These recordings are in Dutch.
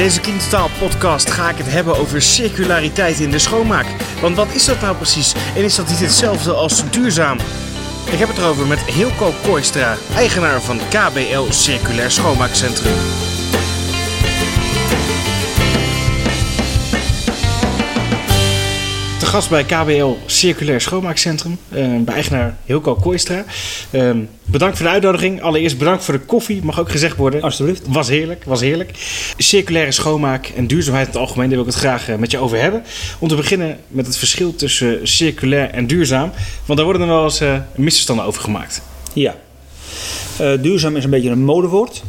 deze Clean podcast ga ik het hebben over circulariteit in de schoonmaak. Want wat is dat nou precies? En is dat niet hetzelfde als duurzaam? Ik heb het erover met Hilco Kooistra, eigenaar van KBL Circulair Schoonmaakcentrum. Gast bij KBL Circulair Schoonmaakcentrum. Uh, bij eigenaar Hilco Kooistra. Uh, bedankt voor de uitnodiging. Allereerst bedankt voor de koffie. Mag ook gezegd worden. Alsjeblieft. Was heerlijk, was heerlijk. Circulaire schoonmaak en duurzaamheid in het algemeen. Daar wil ik het graag uh, met je over hebben. Om te beginnen met het verschil tussen circulair en duurzaam. Want daar worden er wel eens misverstanden over gemaakt. Ja. duurzaam is een beetje een modewoord.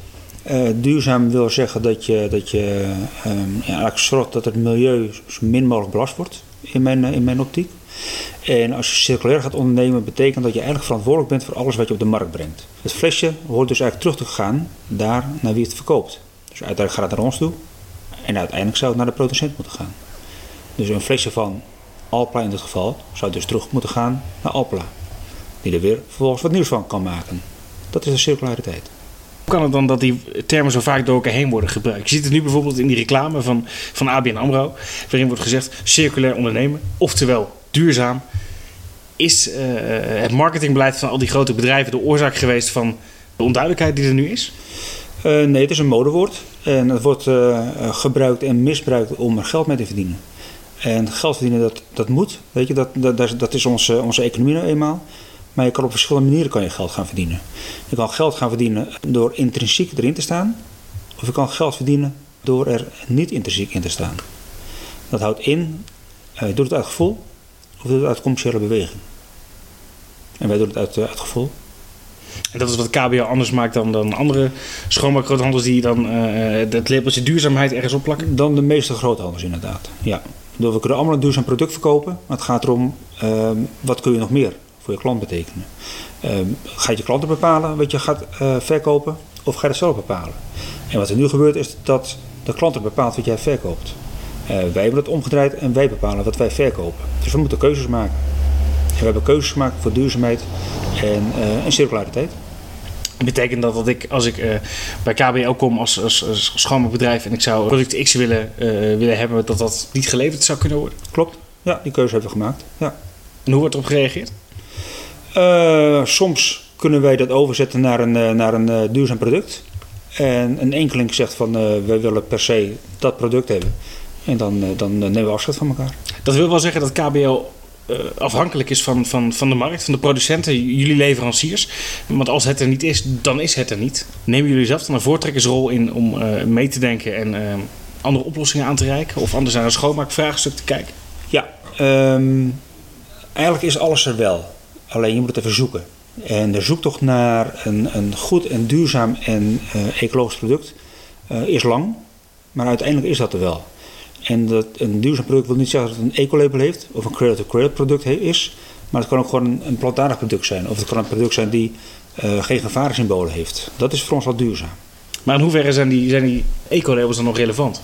Uh, duurzaam wil zeggen dat je, dat je uh, ja, eigenlijk zorgt dat het milieu zo min mogelijk belast wordt in mijn, eh, in mijn optiek. En als je circulair gaat ondernemen, betekent dat je eigenlijk verantwoordelijk bent voor alles wat je op de markt brengt. Het flesje hoort dus eigenlijk terug te gaan daar naar wie het verkoopt. Dus uiteindelijk gaat het naar ons toe en uiteindelijk zou het naar de producent moeten gaan. Dus een flesje van Alpla in dit geval zou dus terug moeten gaan naar Alpla. Die er weer vervolgens wat nieuws van kan maken. Dat is de circulariteit kan het dan dat die termen zo vaak door elkaar heen worden gebruikt? Je ziet het nu bijvoorbeeld in die reclame van, van ABN AMRO, waarin wordt gezegd circulair ondernemen, oftewel duurzaam. Is uh, het marketingbeleid van al die grote bedrijven de oorzaak geweest van de onduidelijkheid die er nu is? Uh, nee, het is een modewoord. En het wordt gebruikt en misbruikt om er geld mee te verdienen. En geld verdienen, dat, dat moet. Weet je, dat, dat, dat is onze, onze economie nou eenmaal. Maar je kan op verschillende manieren kan je geld gaan verdienen. Je kan geld gaan verdienen door intrinsiek erin te staan. Of je kan geld verdienen door er niet intrinsiek in te staan. Dat houdt in, uh, je doet het uit gevoel of je doet het uit commerciële beweging. En wij doen het uit, uh, uit gevoel. En dat is wat KBO anders maakt dan, dan andere schoonmaakgroothandels die dan uh, het labeltje duurzaamheid ergens opplakken? Dan de meeste groothandels inderdaad, ja. we kunnen allemaal een duurzaam product verkopen, maar het gaat erom, uh, wat kun je nog meer voor je klant betekenen. Uh, gaat je klanten bepalen wat je gaat uh, verkopen of ga je het zelf bepalen? En wat er nu gebeurt is dat de klant bepaalt wat jij verkoopt. Uh, wij hebben het omgedraaid en wij bepalen wat wij verkopen. Dus we moeten keuzes maken. En we hebben keuzes gemaakt voor duurzaamheid en, en circulariteit. Betekent dat dat ik, als ik uh, bij KBL kom als, als, als schoonmaakbedrijf en ik zou product X willen, uh, willen hebben, dat dat niet geleverd zou kunnen worden? Klopt, ja, die keuze hebben we gemaakt. Ja. En hoe wordt erop gereageerd? Uh, soms kunnen wij dat overzetten naar een, uh, naar een uh, duurzaam product. En een enkeling zegt van wij willen per se dat product hebben. En dan, dan nemen we afscheid van elkaar. Dat wil wel zeggen dat KBL afhankelijk is van, van, van de markt, van de producenten, jullie leveranciers. Want als het er niet is, dan is het er niet. Nemen jullie zelf dan een voortrekkersrol in om mee te denken en andere oplossingen aan te reiken? Of anders naar een schoonmaakvraagstuk te kijken? Ja, um, eigenlijk is alles er wel. Alleen je moet het even zoeken. En de zoektocht naar een, een goed en duurzaam en uh, ecologisch product uh, is lang, maar uiteindelijk is dat er wel. En dat, een duurzaam product wil niet zeggen dat het een ecolabel heeft of een cradle-to-cradle product heeft, maar het kan ook gewoon een, plantaardig product zijn. Of het kan een product zijn die uh, geen gevarensymbolen heeft. Dat is voor ons wel duurzaam. Maar in hoeverre zijn die, zijn die ecolabels dan nog relevant?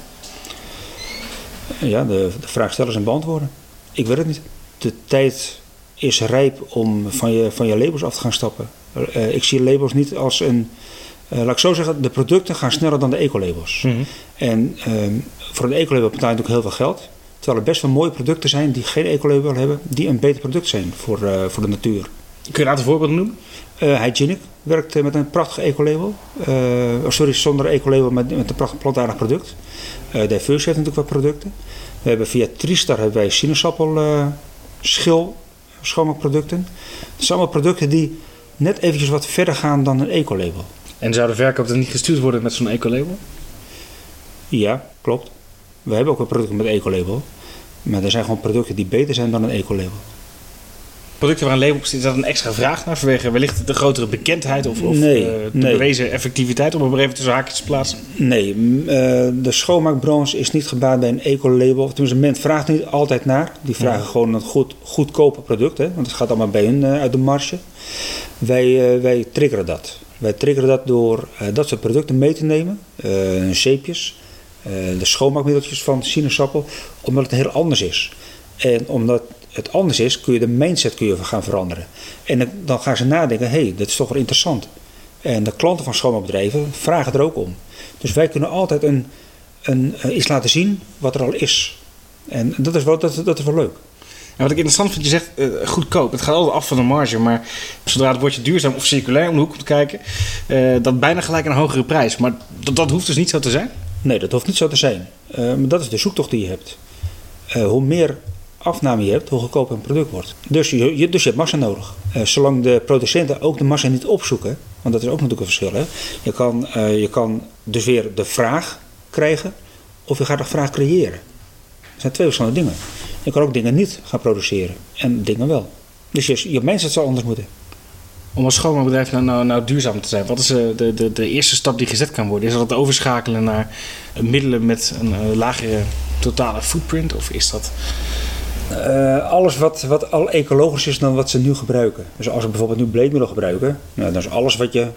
Ja, de, de vraag stellen en beantwoorden. Ik weet het niet. De tijd is rijp om van je, van je labels af te gaan stappen. Uh, ik zie labels niet als een. Uh, laat ik zo zeggen, de producten gaan sneller dan de ecolabels. Mm -hmm. En uh, voor een ecolabel betaal je natuurlijk heel veel geld. Terwijl er best wel mooie producten zijn die geen ecolabel hebben, die een beter product zijn voor, uh, voor de natuur. Kun je een aantal voorbeelden noemen? Hygienic werkt met een prachtig ecolabel. oh, sorry, zonder ecolabel met, met een prachtig plantaardig product. Diverse heeft natuurlijk wat producten. We hebben via Tristar hebben wij sinaasappel schil schoonmaakproducten. Het zijn allemaal producten die net eventjes wat verder gaan dan een ecolabel. En zou de verkoop dan niet gestuurd worden met zo'n ecolabel? Ja, klopt. We hebben ook wel producten met ecolabel. Maar er zijn gewoon producten die beter zijn dan een ecolabel producten waar een label op zit, is dat een extra vraag naar vanwege wellicht de grotere bekendheid of, of nee, uh, de nee. bewezen effectiviteit om er even tussen haakjes te plaatsen? Nee, uh, de schoonmaakbranche is niet gebaat bij een eco-label. Tenminste, men vraagt niet altijd naar. Die vragen ja. gewoon een goed, goedkope product, hè, want het gaat allemaal bij hun uh, uit de marge. Wij, wij triggeren dat. Wij triggeren dat door dat soort producten mee te nemen, zeepjes, de schoonmaakmiddeltjes van sinaasappel, omdat het heel anders is. En omdat het anders is, kun je de mindset kun je gaan veranderen. En dan gaan ze nadenken, hé, hey, dat is toch wel interessant. En de klanten van schoonmaakbedrijven vragen er ook om. Dus wij kunnen altijd een, een, eh, iets laten zien wat er al is. En dat is wel, dat, dat is wel leuk. En wat ik interessant vind, je zegt eh, goedkoop. Het gaat altijd af van de marge, maar zodra het woordje duurzaam of circulair om de hoek komt kijken, eh, dat bijna gelijk een hogere prijs. Maar dat, dat hoeft dus niet zo te zijn. Nee, dat hoeft niet zo te zijn. Maar dat is de zoektocht die je hebt. Hoe meer afname je hebt, hoe goedkoper een product wordt. Dus je, dus je hebt massa nodig. Eh, zolang de producenten ook de massa niet opzoeken, want dat is ook natuurlijk een verschil. Hè? Je, kan, eh, je kan dus weer de vraag krijgen, of je gaat de vraag creëren. Dat zijn twee verschillende dingen. Je kan ook dingen niet gaan produceren en dingen wel. Dus je, je mindset zal anders moeten. Om als schoonmaakbedrijf nou, nou, nou duurzaam te zijn, wat is eh, de, de, de eerste stap die gezet kan worden? Is dat het overschakelen naar middelen met een lagere totale footprint? Of is dat. Eh, alles wat, wat al ecologisch is dan wat ze nu gebruiken. Dus als we bijvoorbeeld nu bleekmiddel gebruiken, nou, dan is alles wat je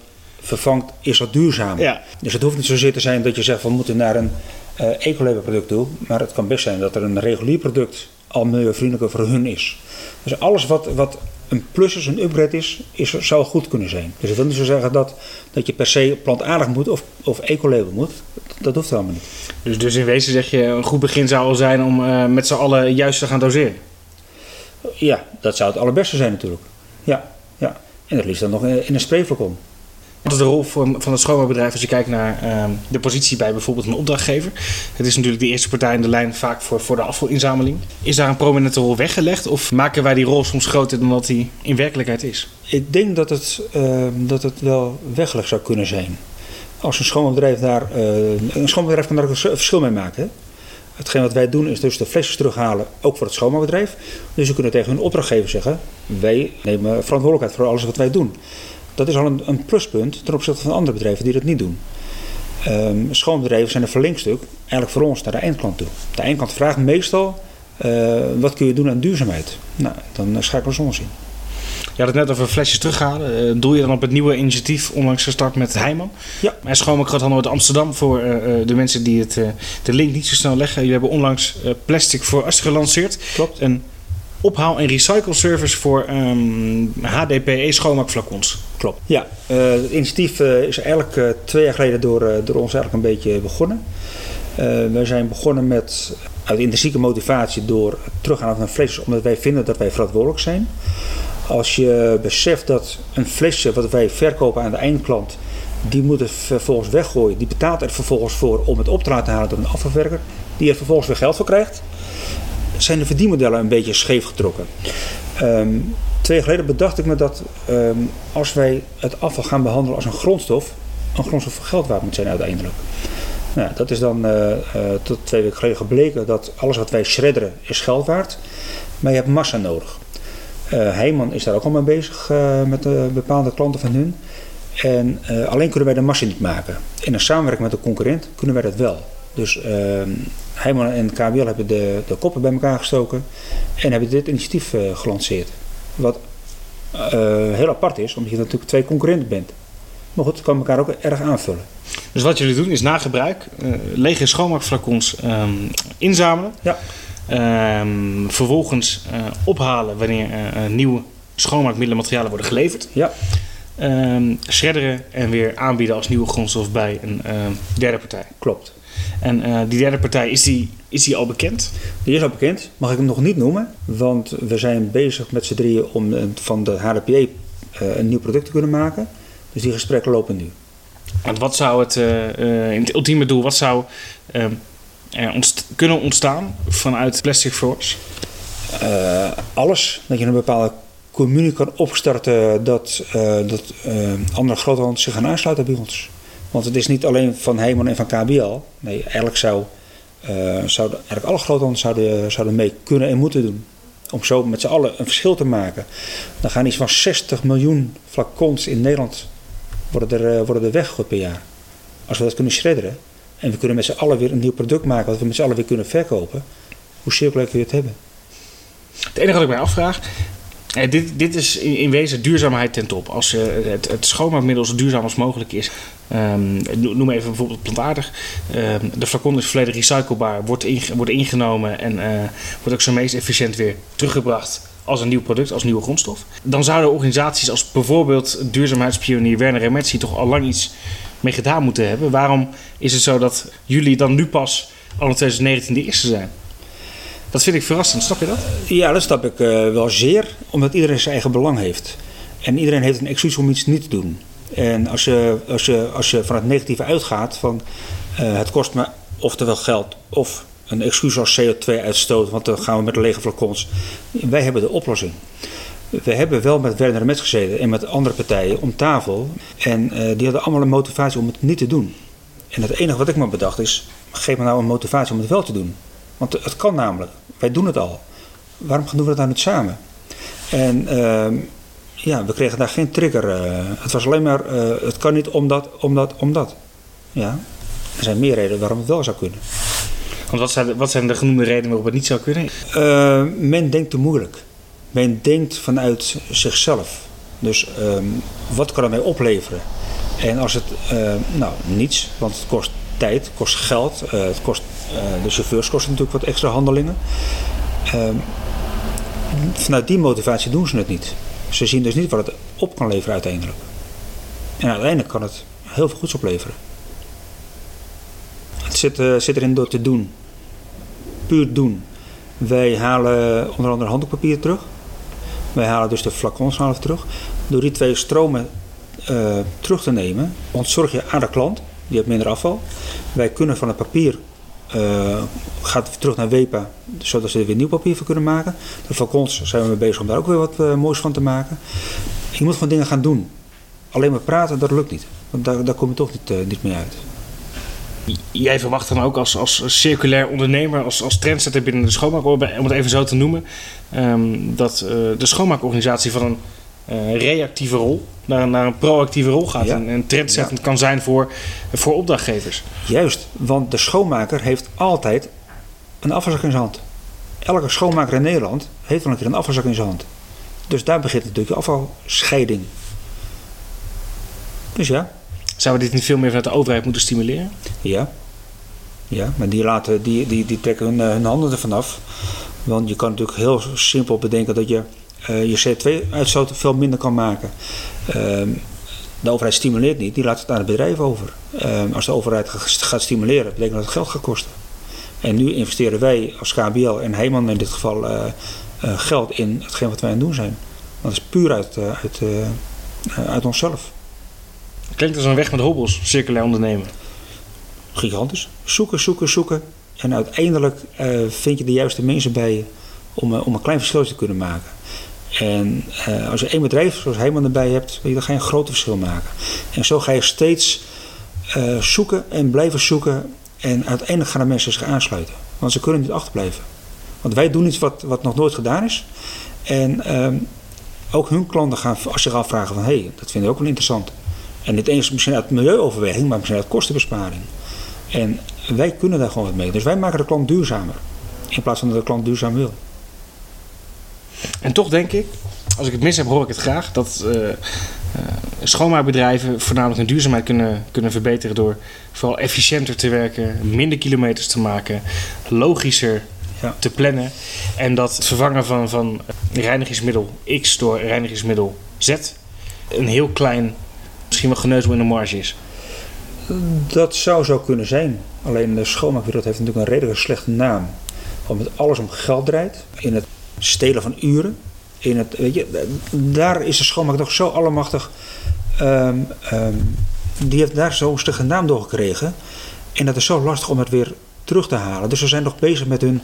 vervangt, is dat duurzaam. Ja. Dus het hoeft niet zozeer te zijn dat je zegt van we moeten naar een eh ecolabel product toe. Maar het kan best zijn dat er een regulier product al milieuvriendelijker voor hun is. Dus alles wat, wat een plus is, een upgrade is, is, zou goed kunnen zijn. Dus dat wil niet zo zeggen dat, dat je per se plantaardig moet of, of ecolabel moet. Dat hoeft helemaal niet. Dus, dus in wezen zeg je, een goed begin zou al zijn om eh, met z'n allen juist te gaan doseren. Ja, dat zou het allerbeste zijn natuurlijk. Ja, ja. En dat liefst dan nog in een sprayflacon. Wat is de rol van, van het schoonmaakbedrijf als je kijkt naar ehm, de positie bij bijvoorbeeld een opdrachtgever? Het is natuurlijk de eerste partij in de lijn vaak voor, voor de afvalinzameling. Is daar een prominente rol weggelegd of maken wij die rol soms groter dan wat die in werkelijkheid is? Ik denk dat het, eh, dat het wel weggelegd zou kunnen zijn. Als een schoonmaakbedrijf daar... eh, een schoonmaakbedrijf kan daar een verschil mee maken. Hetgeen wat wij doen is dus de flesjes terughalen, ook voor het schoonmaakbedrijf. Dus we kunnen tegen hun opdrachtgever zeggen... wij nemen verantwoordelijkheid voor alles wat wij doen. Dat is al een, een pluspunt ten opzichte van andere bedrijven die dat niet doen. Ehm schoonbedrijven zijn een verlengstuk eigenlijk voor ons naar de eindklant toe. De eindklant vraagt meestal... eh, wat kun je doen aan duurzaamheid? Nou, dan schakelen ze ons in. Je had het net over flesjes terughalen. Eh, doe je dan op het nieuwe initiatief onlangs gestart met Heijman? Ja. Mijn schoonmaakgroothandel uit Amsterdam voor eh, eh, de mensen die het, eh, de link niet zo snel leggen. Jullie hebben onlangs eh, plastic voor as gelanceerd. Klopt. Ophaal- en recycle-service voor ehm, HDPE schoonmaakflacons. Klopt. Ja, eh, het initiatief eh, is eigenlijk eh, twee jaar geleden door, door ons eigenlijk een beetje begonnen. Eh wij zijn begonnen met uit intrinsieke motivatie door teruggaan van flesjes, omdat wij vinden dat wij verantwoordelijk zijn. Als je beseft dat een flesje wat wij verkopen aan de eindklant, die moet het vervolgens weggooien. Die betaalt er vervolgens voor om het op te laten halen door een afvalverwerker, die er vervolgens weer geld voor krijgt. Zijn de verdienmodellen een beetje scheef getrokken. Ehm, twee jaar geleden bedacht ik me dat ehm, als wij het afval gaan behandelen als een grondstof, een grondstof voor geld waard moet zijn uiteindelijk. Nou, dat is dan eh, eh, tot twee weken geleden gebleken dat alles wat wij shredderen is geld waard, maar je hebt massa nodig. Eh Heijman is daar ook al mee bezig met bepaalde klanten van hun. En alleen kunnen wij de massa niet maken. In een samenwerking met een concurrent kunnen wij dat wel. Dus Heijman en KBL hebben de, de koppen bij elkaar gestoken en hebben dit initiatief eh, gelanceerd. Wat eh, heel apart is, omdat je natuurlijk twee concurrenten bent. Maar goed, het kan elkaar ook erg aanvullen. Dus wat jullie doen is na gebruik eh, lege schoonmaakflacons ehm, inzamelen. Ja. Ehm, vervolgens ophalen wanneer nieuwe schoonmaakmiddelenmaterialen worden geleverd. Ja, shredderen en weer aanbieden als nieuwe grondstof bij een derde partij. klopt. En eh, die derde partij, is die, is die al bekend? Die is al bekend, mag ik hem nog niet noemen, want we zijn bezig met z'n drieën om van de HDPE eh, een nieuw product te kunnen maken. Dus die gesprekken lopen nu. Want wat zou het, eh, in het ultieme doel, wat zou ehm, er ontst- kunnen ontstaan vanuit Plastic Force? Alles, dat je een bepaalde communie kan opstarten dat, dat andere groothandels zich gaan aansluiten bij ons. Want het is niet alleen van Heijman en van KBL. Nee, eigenlijk zou, eh, zouden, eigenlijk alle groothandels zouden, zouden mee kunnen en moeten doen. Om zo met z'n allen een verschil te maken. Dan gaan iets van 60 miljoen flacons in Nederland worden er, eh, worden er weggegooid per jaar. Als we dat kunnen shredderen en we kunnen met z'n allen weer een nieuw product maken wat we met z'n allen weer kunnen verkopen. Hoe circulair kun je het hebben? Het enige wat ik mij afvraag, eh, dit, dit is in, in wezen duurzaamheid ten top. Als eh, het, het schoonmaakmiddel zo duurzaam als mogelijk is, ehm, no- noem even bijvoorbeeld plantaardig. Ehm, de flacon is volledig recyclebaar, wordt, wordt ingenomen en eh, wordt ook zo meest efficiënt weer teruggebracht als een nieuw product, als nieuwe grondstof. Dan zouden organisaties als bijvoorbeeld duurzaamheidspionier Werner Remetsi toch al lang iets mee gedaan moeten hebben. Waarom is het zo dat jullie dan nu pas al in 2019 de eerste zijn? Dat vind ik verrassend, snap je dat? Ja, dat snap ik eh, wel zeer, omdat iedereen zijn eigen belang heeft. En iedereen heeft een excuus om iets niet te doen. En als je, als je, als je van het negatieve uitgaat, van eh, het kost me oftewel geld of een excuus als CO2-uitstoot, want dan gaan we met lege flacons. Wij hebben de oplossing. We hebben wel met Werner Metz gezeten en met andere partijen om tafel. En eh, die hadden allemaal een motivatie om het niet te doen. En het enige wat ik me bedacht is, geef me nou een motivatie om het wel te doen. Want het kan namelijk. Wij doen het al. Waarom doen we het nou niet samen? En ehm, ja, we kregen daar geen trigger. eh. het was alleen maar, eh, het kan niet omdat, omdat, omdat. Ja, er zijn meer redenen waarom het wel zou kunnen. Want wat zijn, de, wat zijn de genoemde redenen waarop het niet zou kunnen? Eh, men denkt te moeilijk. Men denkt vanuit zichzelf. Dus ehm, wat kan het mij opleveren? En als het, nou, niets, want het kost tijd, het kost geld, het kost, de chauffeurs kosten natuurlijk wat extra handelingen. Ehm, vanuit die motivatie doen ze het niet. Ze zien dus niet wat het op kan leveren uiteindelijk. En uiteindelijk kan het heel veel goeds opleveren. Het zit, eh, zit erin door te doen. Puur doen. Wij halen onder andere handdoekpapier terug. Wij halen dus de flacons we terug. Door die twee stromen eh, terug te nemen, ontzorg je aan de klant. Die heeft minder afval. Wij kunnen van het papier eh, gaat terug naar WEPA, zodat ze er weer nieuw papier van kunnen maken. De flacons zijn we bezig om daar ook weer wat eh, moois van te maken. Je moet gewoon dingen gaan doen. Alleen maar praten, dat lukt niet. Want daar, daar kom je toch niet, eh, niet mee uit. Jij verwacht dan ook als, als circulair ondernemer, als, als trendsetter binnen de schoonmaak, om het even zo te noemen, ehm, dat de schoonmaakorganisatie van een reactieve rol naar, een- naar een proactieve rol gaat. Ja. En, en trendsettend kan zijn voor, voor opdrachtgevers. Juist, want de schoonmaker heeft altijd een afvalzak in zijn hand. Elke schoonmaker in Nederland heeft wel een keer een afvalzak in zijn hand. Dus daar begint natuurlijk de afvalscheiding. Dus ja, Zouden we dit niet veel meer vanuit de overheid moeten stimuleren? ja. Ja, maar die, laten, die, die, die trekken hun, eh, hun handen ervan af. Want je kan natuurlijk heel simpel bedenken dat je eh, je CO2-uitstoot veel minder kan maken. Ehm, de overheid stimuleert niet, die laat het aan het bedrijf over. Ehm, als de overheid ga- gaat stimuleren, betekent dat het geld gaat kosten. En nu investeren wij als KBL en Heeman in dit geval eh, eh, geld in hetgeen wat wij aan het doen zijn. Dat is puur uit, eh, uit, eh, eh, uit onszelf. Klinkt als een weg met hobbels, circulair ondernemen. Gigantisch. Zoeken, zoeken, zoeken. En uiteindelijk eh, vind je de juiste mensen bij je om, eh, om een klein verschil te kunnen maken. En eh, als je één bedrijf zoals Heeman erbij hebt, weet je, dan ga je een groot verschil maken. En zo ga je steeds eh, zoeken en blijven zoeken. En uiteindelijk gaan de mensen zich aansluiten. Want ze kunnen niet achterblijven. Want wij doen iets wat, wat nog nooit gedaan is. En ehm, ook hun klanten gaan als afvragen van... hé, hey, dat vinden we ook wel interessant. En niet eens misschien uit milieuoverweging, maar misschien uit kostenbesparing. En wij kunnen daar gewoon wat mee. Dus wij maken de klant duurzamer. In plaats van dat de klant duurzaam wil. En toch denk ik, als ik het mis heb, hoor ik het graag, dat eh, eh, schoonmaakbedrijven voornamelijk hun duurzaamheid kunnen, kunnen verbeteren door vooral efficiënter te werken, minder kilometers te maken, logischer Ja. te plannen. En dat het vervangen van, van reinigingsmiddel X door reinigingsmiddel Z een heel klein, misschien wel geneuzel in de marge is. Dat zou zo kunnen zijn. Alleen de schoonmaakwereld heeft natuurlijk een redelijk slechte naam. Omdat alles om geld draait. In het stelen van uren. In het, weet je, daar is de schoonmaak toch zo allemachtig. ehm, die heeft daar zo'n stugge naam door gekregen. En dat is zo lastig om het weer terug te halen. Dus ze zijn nog bezig met hun,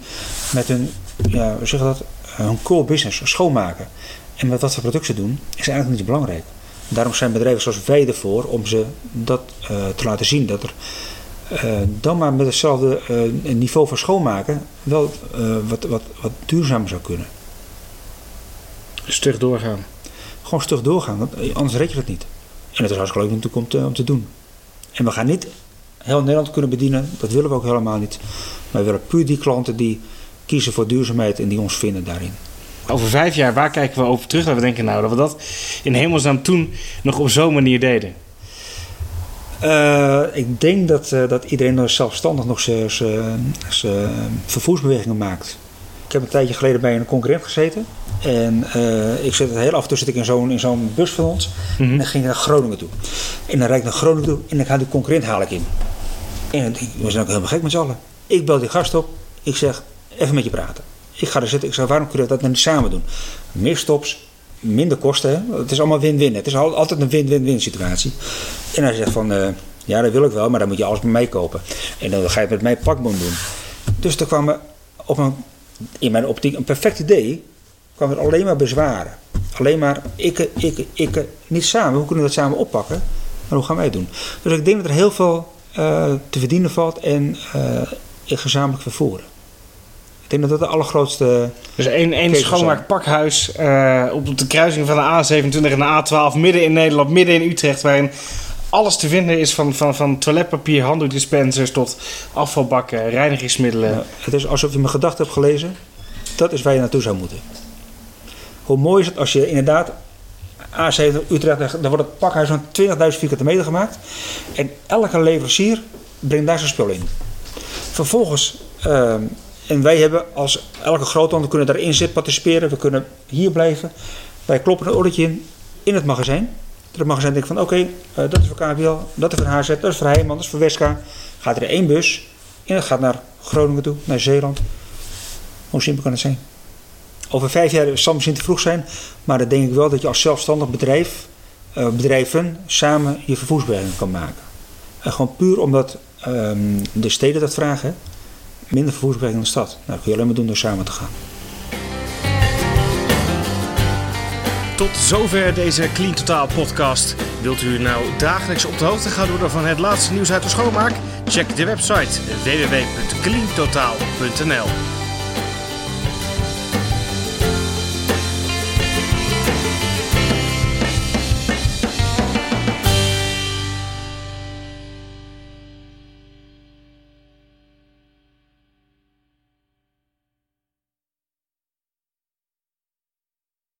met hun ja, zeg dat? hun core business, schoonmaken. En met wat voor producten doen, is eigenlijk niet belangrijk. Daarom zijn bedrijven zoals wij ervoor om ze dat eh, te laten zien. Dat er eh, dan maar met hetzelfde eh, niveau van schoonmaken wel eh, wat, wat, wat duurzamer zou kunnen. Stug doorgaan. Gewoon stug doorgaan, want anders red je het niet. En het is hartstikke leuk natuurlijk om te, om te doen. En we gaan niet heel Nederland kunnen bedienen, dat willen we ook helemaal niet. Maar we willen puur die klanten die kiezen voor duurzaamheid en die ons vinden daarin. Over vijf jaar, waar kijken we over terug? Dat we denken, nou, dat we dat in hemelsnaam toen nog op zo'n manier deden. Eh, ik denk dat, eh, dat iedereen zelfstandig nog zijn- vervoersbewegingen maakt. Ik heb een tijdje geleden bij een concurrent gezeten. En eh, ik zit heel af en toe zit ik in zo'n, bus van ons. En dan ging ik naar Groningen toe. En dan rijd ik naar Groningen toe en dan ga die concurrent haal ik in. En we zijn ook helemaal gek met z'n allen. Ik bel die gast op. Ik zeg, even met je praten. Ik ga er zitten. Ik zeg, waarom kunnen we dat dan niet samen doen? Meer stops, minder kosten. Het is allemaal win-win. Het is al- altijd een win-win-win situatie. En hij zegt van, eh, ja dat wil ik wel, maar dan moet je alles bij mij kopen. En dan ga je het met mij pakbon doen. Dus er kwamen op een, in mijn optiek een perfect idee, kwamen er alleen maar bezwaren. Alleen maar ikke, ikke, ikke, niet samen. Hoe kunnen we dat samen oppakken? Maar hoe gaan wij het doen? Dus ik denk dat er heel veel eh, te verdienen valt en in gezamenlijk vervoeren. Ik denk dat dat de allergrootste... Dus één, één schoonmaakpakhuis eh, op de kruising van de A27 en de A12, midden in Nederland, midden in Utrecht, waarin alles te vinden is van, van, van toiletpapier, handdoekdispensers tot afvalbakken, reinigingsmiddelen. Ja, het is alsof je mijn gedachten hebt gelezen. Dat is waar je naartoe zou moeten. Hoe mooi is het als je inderdaad A7 Utrecht, dan wordt het pakhuis van 20.000 vierkante meter gemaakt. En elke leverancier brengt daar zijn spul in. Vervolgens, ehm, en wij hebben als elke groothandel kunnen daarin zitten participeren. We kunnen hier blijven. Wij kloppen een ordertje in, in het magazijn. Dat het magazijn denkt van oké, eh, dat is voor KBL, dat is voor HZ, dat is voor Heijman, dat is voor Weska. Gaat er één bus en dat gaat naar Groningen toe, naar Zeeland. Hoe simpel kan het zijn? Over vijf jaar zal misschien te vroeg zijn, maar dan denk ik wel dat je als zelfstandig bedrijf, eh, bedrijven samen je vervoersbereiding kan maken. En gewoon puur omdat ehm, de steden dat vragen. Minder vervoersbereiding in de stad. Nou, dat kun je alleen maar doen door samen te gaan. Tot zover deze Clean Totaal podcast. Wilt u nou dagelijks op de hoogte gaan worden van het laatste nieuws uit de schoonmaak? Check de website www.cleantotaal.nl